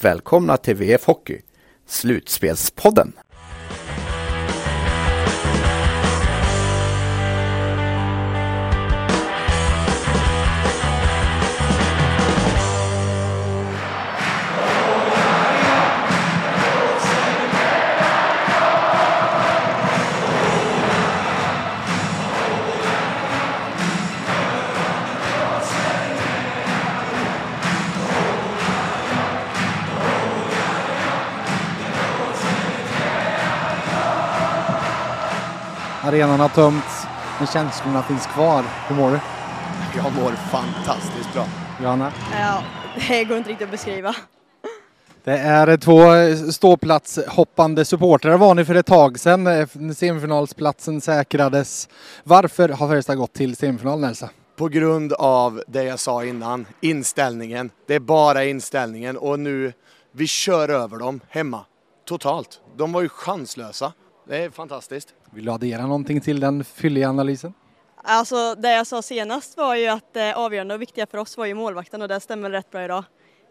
välkomna till VF Hockey, Slutspelspodden. Arenan har tömts, men känslorna finns kvar. Hur mår du? Jag mår fantastiskt bra. Johanna? Ja, det går inte riktigt att beskriva. Det är två ståplatshoppande supportrar var ni för ett tag sedan. Semifinalsplatsen säkrades. Varför har Färjestad gått till semifinalen Elsa? På grund av det jag sa innan, inställningen. Det är bara inställningen och nu, vi kör över dem hemma. Totalt. De var ju chanslösa. Det är fantastiskt. Vill du addera någonting till den fylliga analysen? Alltså det jag sa senast var ju att det avgörande och viktiga för oss var ju målvakten och det stämmer rätt bra idag.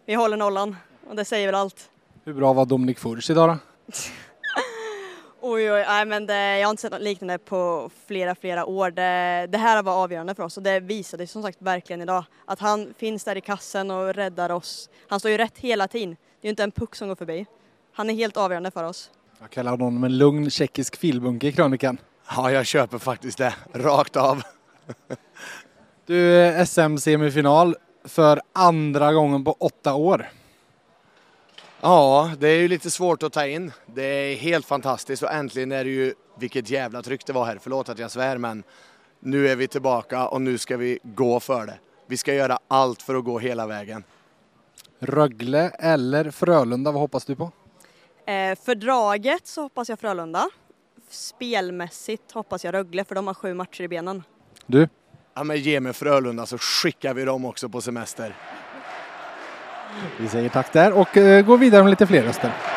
Vi håller nollan och det säger väl allt. Hur bra var Dominik Furch idag då? oj, oj, nej men det, jag har inte sett något liknande på flera, flera år. Det, det här var avgörande för oss och det visade som sagt verkligen idag. Att han finns där i kassen och räddar oss. Han står ju rätt hela tiden. Det är ju inte en puck som går förbi. Han är helt avgörande för oss. Jag kallar honom en lugn tjeckisk filbunke i krönikan. Ja, jag köper faktiskt det. Rakt av. du, SM-semifinal för andra gången på åtta år. Ja, det är ju lite svårt att ta in. Det är helt fantastiskt och äntligen är det ju, vilket jävla tryck det var här, förlåt att jag svär men nu är vi tillbaka och nu ska vi gå för det. Vi ska göra allt för att gå hela vägen. Rögle eller Frölunda, vad hoppas du på? Eh, fördraget så hoppas jag Frölunda. Spelmässigt hoppas jag Rögle för de har sju matcher i benen. Du? Ja men ge mig Frölunda så skickar vi dem också på semester. Vi säger tack där och eh, går vidare med lite fler röster.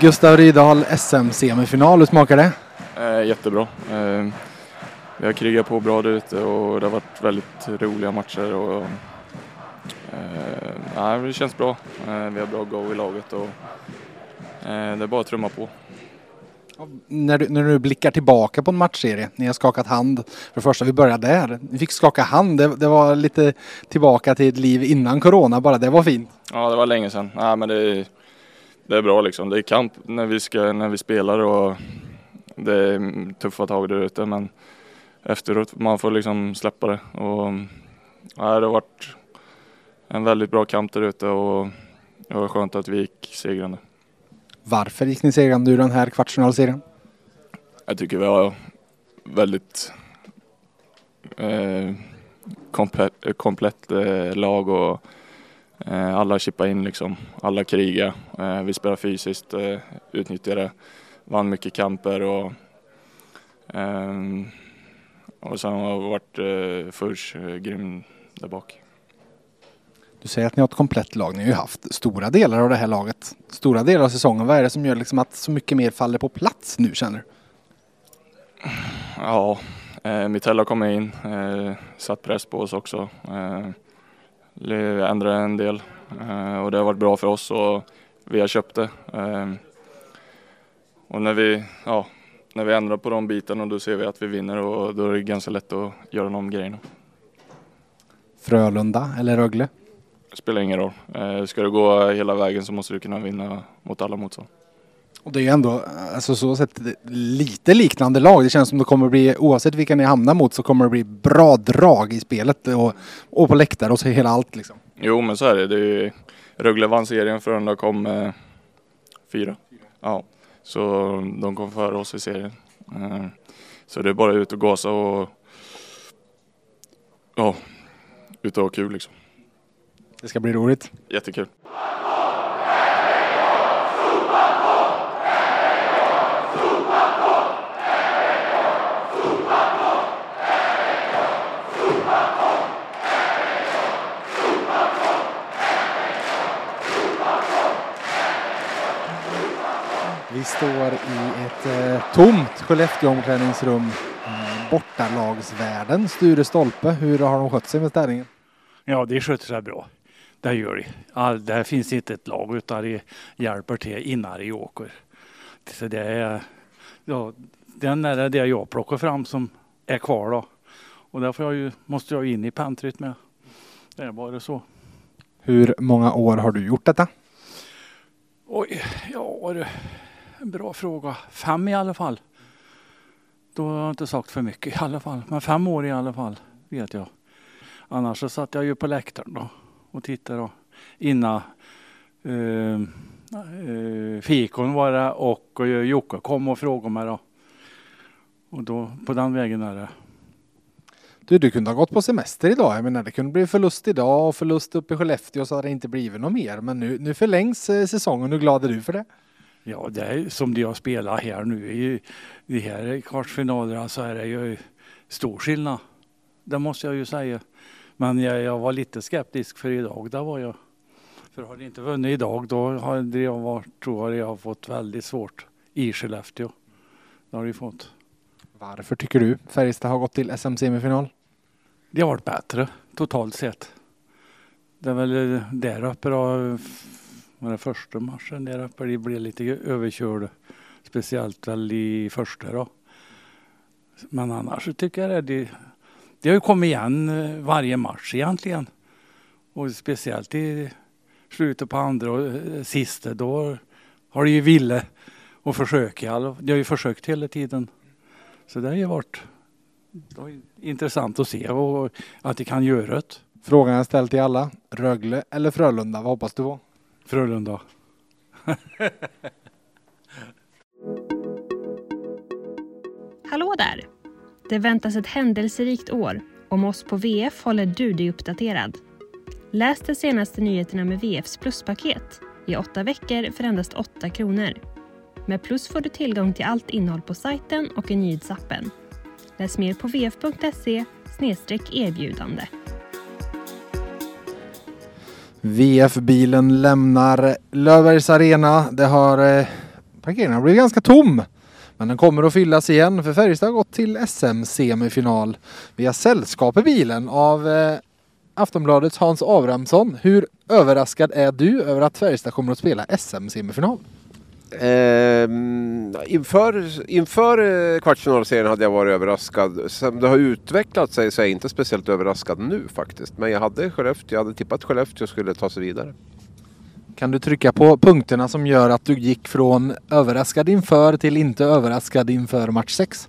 Gustav Rydahl, SM-semifinal. Hur smakar det? Eh, jättebra. Eh, vi har krigat på bra där ute och det har varit väldigt roliga matcher. Och, eh, det känns bra. Eh, vi har bra go i laget och eh, det är bara att trumma på. När du, när du blickar tillbaka på en matchserie, ni har skakat hand. För det första, vi började där. Ni fick skaka hand. Det, det, var lite tillbaka till ett liv innan corona bara. Det var fint. Ja, det var länge sedan. Nej, men det, det är bra liksom. Det är kamp när vi, ska, när vi spelar och det är tuffa tag där ute men efteråt man får liksom släppa det. Och, ja, det har varit en väldigt bra kamp där ute och det var skönt att vi gick segrande. Varför gick ni segrande ur den här kvartsfinalserien? Jag tycker vi har väldigt eh, komplett, komplett eh, lag och alla chippar in liksom, alla krigar. Eh, vi spelar fysiskt, eh, utnyttjade, vann mycket kamper och, och sen har vi varit Furs grym där bak. Du säger att ni har ett komplett lag. Ni har ju haft stora delar av det här laget. Stora delar av säsongen. Vad är det som gör liksom att så mycket mer faller på plats nu känner du? Ja, eh, Mitella kom in, eh, satt press på oss också. Eh, ändrade en del eh, och det har varit bra för oss och vi har köpt det. Eh, och när vi, ja, när vi ändrar på de bitarna då ser vi att vi vinner och då är det ganska lätt att göra de grejerna. Frölunda eller Rögle? Det spelar ingen roll. Eh, ska du gå hela vägen så måste du kunna vinna mot alla motstånd. Och det är ju ändå, alltså så sett, lite liknande lag. Det känns som det kommer bli, oavsett vilka ni hamnar mot, så kommer det bli bra drag i spelet och, och på läktare och så hela allt liksom. Jo, men så är det. det är, Rögle vann serien, Frölunda kom eh, fyra. Ja, så de kom före oss i serien. Eh, så det är bara ut och gasa och ja, ut och ha kul liksom. Det ska bli roligt. Jättekul. Vi står i ett eh, tomt Skellefteå-omklädningsrum. Eh, bortalagsvärden, Sture Stolpe. Hur har de skött sig med städningen? Ja, det sköter sig bra. Det gör det. All, där finns inte ett lag utan det hjälper till innan det åker. Så det är, ja, den är det jag plockar fram som är kvar då. Och därför jag ju, måste jag in i pantryt med. Det är bara så. Hur många år har du gjort detta? Oj, ja en bra fråga. Fem i alla fall. Då har jag inte sagt för mycket i alla fall. Men fem år i alla fall vet jag. Annars så satt jag ju på läktaren då och tittade då. Innan eh, eh, fikon var det och eh, Jocke kom och frågade mig då. Och då på den vägen är det. Du, du kunde ha gått på semester idag. Jag menar, det kunde bli förlust idag och förlust uppe i Skellefteå så har det inte blivit något mer. Men nu, nu förlängs eh, säsongen. Hur glad är du för det? Ja, det är som de har spelat här nu i de här kvartsfinalerna så är det ju stor skillnad. Det måste jag ju säga. Men jag, jag var lite skeptisk för idag, det var jag. För har de inte vunnit idag då hade jag varit, tror jag, jag fått väldigt svårt i Skellefteå. Det har de fått. Varför tycker du Färjestad har gått till SM-semifinal? Det har varit bättre totalt sett. Det är väl där uppe då var den första matchen där uppe. De blev lite överkörda. Speciellt väl i första då. Men annars så tycker jag det. De, har ju kommit igen eh, varje match egentligen. Och speciellt i slutet på andra och eh, sista då har de ju ville och försöka. De har ju försökt hela tiden. Så det har ju varit intressant att se och att de kan göra det. Frågan jag ställt till alla. Rögle eller Frölunda? Vad hoppas du på? Frölunda. Hallå där! Det väntas ett händelserikt år. Om oss på VF håller du dig uppdaterad. Läs de senaste nyheterna med VFs pluspaket i åtta veckor för endast 8 kronor. Med Plus får du tillgång till allt innehåll på sajten och i nyhetsappen. Läs mer på vf.se erbjudande. VF-bilen lämnar Löfbergs Arena. Det har eh, parkeringen blivit ganska tom. Men den kommer att fyllas igen för Färjestad har gått till SM-semifinal. Vi har sällskap i bilen av eh, Aftonbladets Hans Abrahamsson. Hur överraskad är du över att Färjestad kommer att spela SM-semifinal? Eh, inför, inför eh, kvartsfinalserien hade jag varit överraskad. Som det har utvecklat sig så är jag inte speciellt överraskad nu faktiskt. Men jag hade Skellefteå, jag hade tippat Skellefteå skulle ta sig vidare. Kan du trycka på punkterna som gör att du gick från överraskad inför till inte överraskad inför match 6?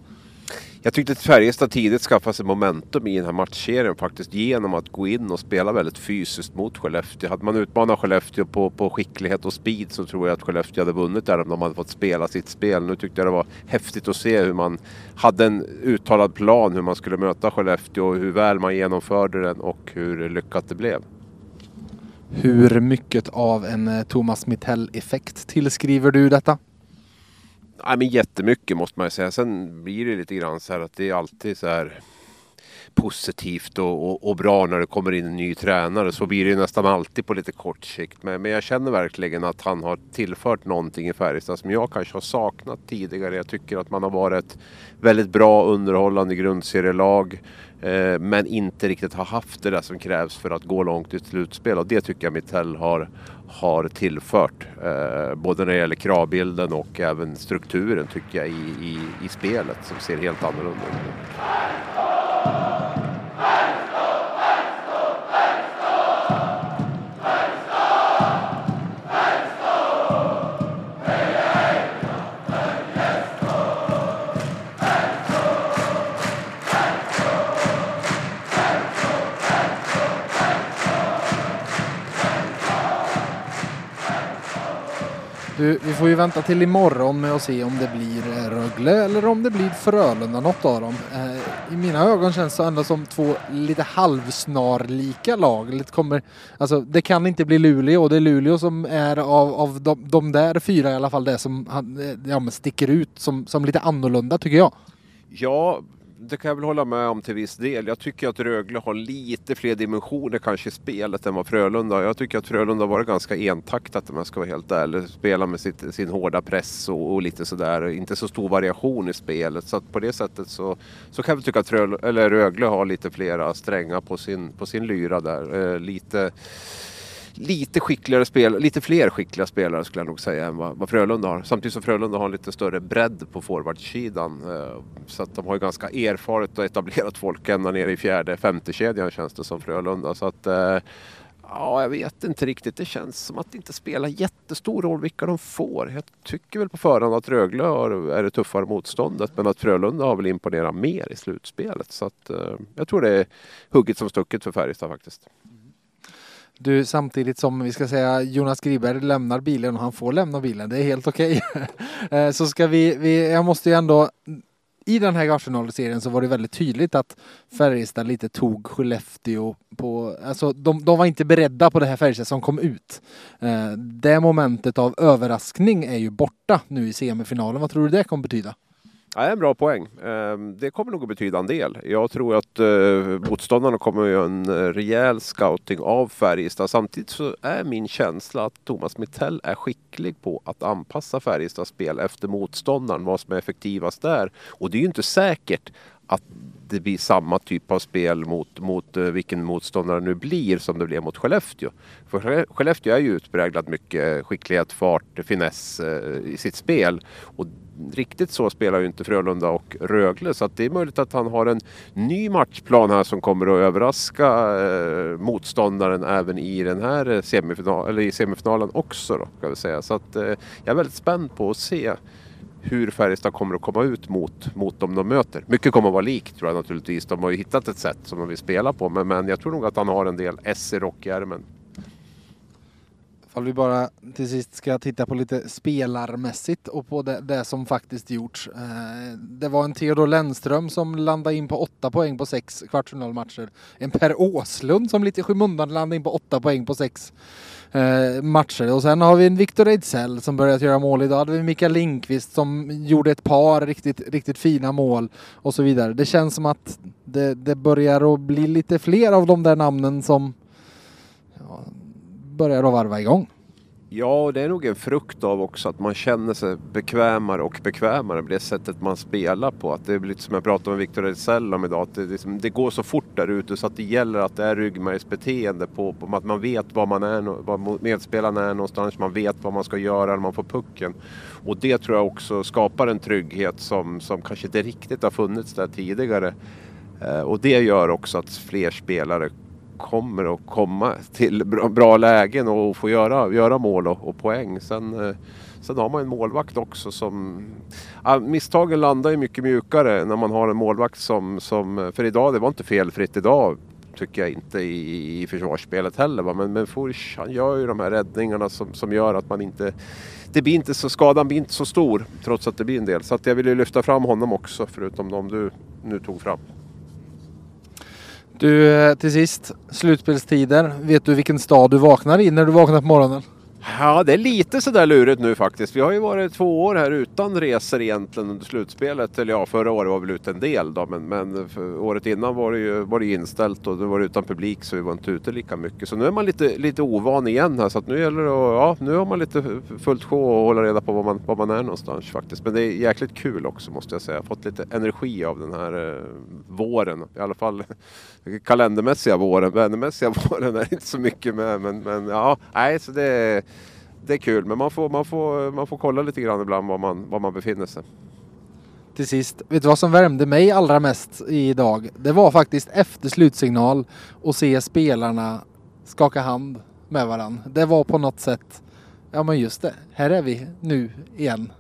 Jag tyckte att Färjestad tidigt skaffade sig momentum i den här matchserien faktiskt genom att gå in och spela väldigt fysiskt mot Skellefteå. Hade man utmanat Skellefteå på, på skicklighet och speed så tror jag att Skellefteå hade vunnit där om de hade fått spela sitt spel. Nu tyckte jag det var häftigt att se hur man hade en uttalad plan hur man skulle möta Skellefteå och hur väl man genomförde den och hur lyckat det blev. Hur mycket av en eh, Thomas Mittell-effekt tillskriver du detta? Nej, men jättemycket måste man säga. Sen blir det lite grann så här att det är alltid så här positivt och, och, och, bra när det kommer in en ny tränare. Så blir det ju nästan alltid på lite kort sikt. Men, men jag känner verkligen att han har tillfört någonting i Färjestad som jag kanske har saknat tidigare. Jag tycker att man har varit ett väldigt bra underhållande grundserielag. Eh, men inte riktigt har haft det där som krävs för att gå långt i ett slutspel. Och det tycker jag Mittell har, har tillfört. Eh, både när det gäller kravbilden och även strukturen tycker jag i, i, i spelet som ser helt annorlunda ut. Vi får ju vänta till imorgon med att se om det blir eh, Rögle eller om det blir Frölunda, något av dem. Eh, I mina ögon känns det ändå som två lite halvsnarlika lag. Lite kommer, alltså, det kan inte bli Luleå och det är Luleå som är av, av de, de där fyra i alla fall det som eh, ja, men sticker ut som, som lite annorlunda tycker jag. Ja, det kan jag väl hålla med om till viss del. Jag tycker att Rögle har lite fler dimensioner kanske i spelet än vad Frölunda har. Jag tycker att Frölunda har varit ganska entaktat om jag ska vara helt ärlig. Spelar med sitt, sin hårda press och, och, lite sådär. Inte så stor variation i spelet. Så att på det sättet så, så kan jag tycka att Frölunda, eller Rögle har lite flera strängar på sin, på sin lyra där. Eh, lite lite skickligare spel, lite fler skickliga spelare skulle jag nog säga än vad, vad Frölunda har. Samtidigt som Frölunda har lite större bredd på forwardsidan. Eh, så att de har ju ganska erfaret och etablerat folk ända ner i fjärde, femte kedjan känns det som Frölunda. Så att eh, Ja, jag vet inte riktigt. Det känns som att det inte spelar jättestor roll vilka de får. Jag tycker väl på förhand att Rögle är det tuffare motståndet men att Frölunda har väl imponerat mer i slutspelet. Så att, eh, jag tror det är hugget som stucket för Färjestad faktiskt. Du, samtidigt som vi ska säga Jonas Griberg lämnar bilen och han får lämna bilen, det är helt okej. Okay. Eh, så ska vi, vi, jag måste ju ändå i den här kvartsfinalserien så var det väldigt tydligt att Färjestad lite tog Skellefteå på, alltså de, de var inte beredda på det här Färjestad som kom ut. Eh, det momentet av överraskning är ju borta nu i semifinalen. Vad tror du det kommer betyda? Ja, en bra poäng. Ehm, det kommer nog att betyda en del. Jag tror att eh, motståndarna kommer att göra en eh, rejäl scouting av Färjestad. Samtidigt så är min känsla att Thomas Mittell är skicklig på att anpassa Färjestads spel efter motståndaren, vad som är effektivast där. Och det är ju inte säkert att det blir samma typ av spel mot, mot eh, vilken motståndare det nu blir som det blev mot Skellefteå. För Skellefteå är ju utpräglat mycket skicklighet, fart, finess eh, i sitt spel. Och riktigt så spelar ju inte Frölunda och Rögle så att det är möjligt att han har en ny matchplan här som kommer att överraska eh, motståndaren även i den här semifinal, eller i semifinalen också. Då, kan vi säga. Så att, jag är väldigt spänd på att se hur Färjestad kommer att komma ut mot, mot dem de möter. Mycket kommer att vara likt tror jag naturligtvis. De har ju hittat ett sätt som de vill spela på. Men, men jag tror nog att han har en del S i rockärmen. Ifall vi bara till sist ska titta på lite spelarmässigt och på det, det som faktiskt gjorts. Eh, det var en Theodor Lennström som landade in på åtta poäng på sex kvartsfinalmatcher. En Per Åslund som lite i skymundan landade in på åtta poäng på sex eh, matcher. Och sen har vi en Viktor Ejdsell som börjat göra mål idag. Hade vi Mikael Lindqvist som gjorde ett par riktigt, riktigt fina mål och så vidare. Det känns som att det, det börjar att bli lite fler av de där namnen som ja, börjar att varva igång. Ja, det är nog en frukt av också att man känner sig bekvämare och bekvämare med det sättet man spelar på. Att det är lite som jag pratade med Victor Edsell om idag, att det, liksom, det, går så fort där ute så att det gäller att det är ryggmärgsbeteende på, på att man vet var man är, var medspelarna är någonstans, man vet vad man ska göra när man får pucken. Och det tror jag också skapar en trygghet som, som kanske inte riktigt har funnits där tidigare. Eh, och det gör också att fler spelare kommer att komma till bra, bra lägen och få göra, göra mål och, och poäng. Sen, eh, sen har man en målvakt också som... Ja, misstagen landar ju mycket mjukare när man har en målvakt som, som... För idag, det var inte felfritt idag tycker jag inte i, i försvarsspelet heller. Va? Men, men Furch han gör ju de här räddningarna som, som gör att man inte... Det blir inte så, skadan blir inte så stor trots att det blir en del. Så att jag vill ju lyfta fram honom också förutom de du nu tog fram. Du, eh, till sist, slutspelstider. Vet du vilken stad du vaknar i när du vaknar på morgonen? Ja, det är lite sådär lurigt nu faktiskt. Vi har ju varit två år här utan resor egentligen under slutspelet. Eller ja, förra året var vi väl ute en del då, men, men året innan var det ju var det inställt och det var utan publik så vi var inte ute lika mycket. Så nu är man lite, lite ovan igen här så att nu gäller det att, ja, nu har man lite fullt sjå och hålla reda på var man, var man är någonstans faktiskt. Men det är jäkligt kul också måste jag säga. Jag har fått lite energi av den här eh, våren. I alla fall kalendermässiga våren. Vädermässiga våren är inte så mycket med men, men ja, nej så det det är kul, men man får, man, får, man får kolla lite grann ibland var man, var man befinner sig. Till sist, vet du vad som värmde mig allra mest idag? Det var faktiskt efter slutsignal och se spelarna skaka hand med varandra. Det var på något sätt, ja men just det, här är vi nu igen.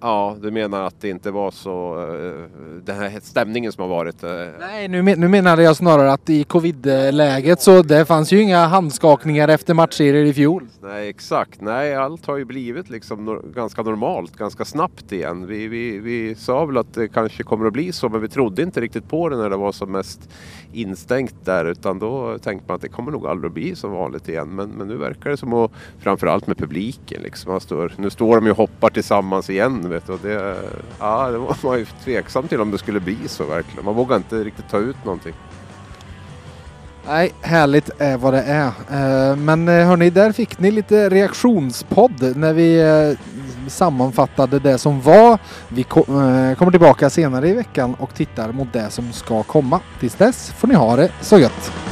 Ja, du menar att det inte var så, eh, den här stämningen som har varit. eh, Nej, nu, nu menade jag snarare att i covid-läget så det fanns ju inga handskakningar efter matchserier i fjol. Nej, exakt. Nej, allt har ju blivit liksom ganska normalt, ganska snabbt igen. Vi, vi, vi sa väl att det kanske kommer att bli så, men vi trodde inte riktigt på det när det var som mest instängt där. Utan då tänkte man att det kommer nog aldrig bli som vanligt igen. Men, men nu verkar det som att, framförallt med publiken, liksom, står, nu står de ju och hoppar tillsammans igen. Vet du, och det, ja, det var man ju tveksam till om det skulle bli så verkligen. Man vågar inte riktigt ta ut någonting. Nej, härligt är vad det är. Eh, men eh, hörni, där fick ni lite reaktionspodd när vi eh, sammanfattade det som var. Vi kommer tillbaka senare i veckan och tittar mot det som ska komma. Tills dess får ni ha det så gött.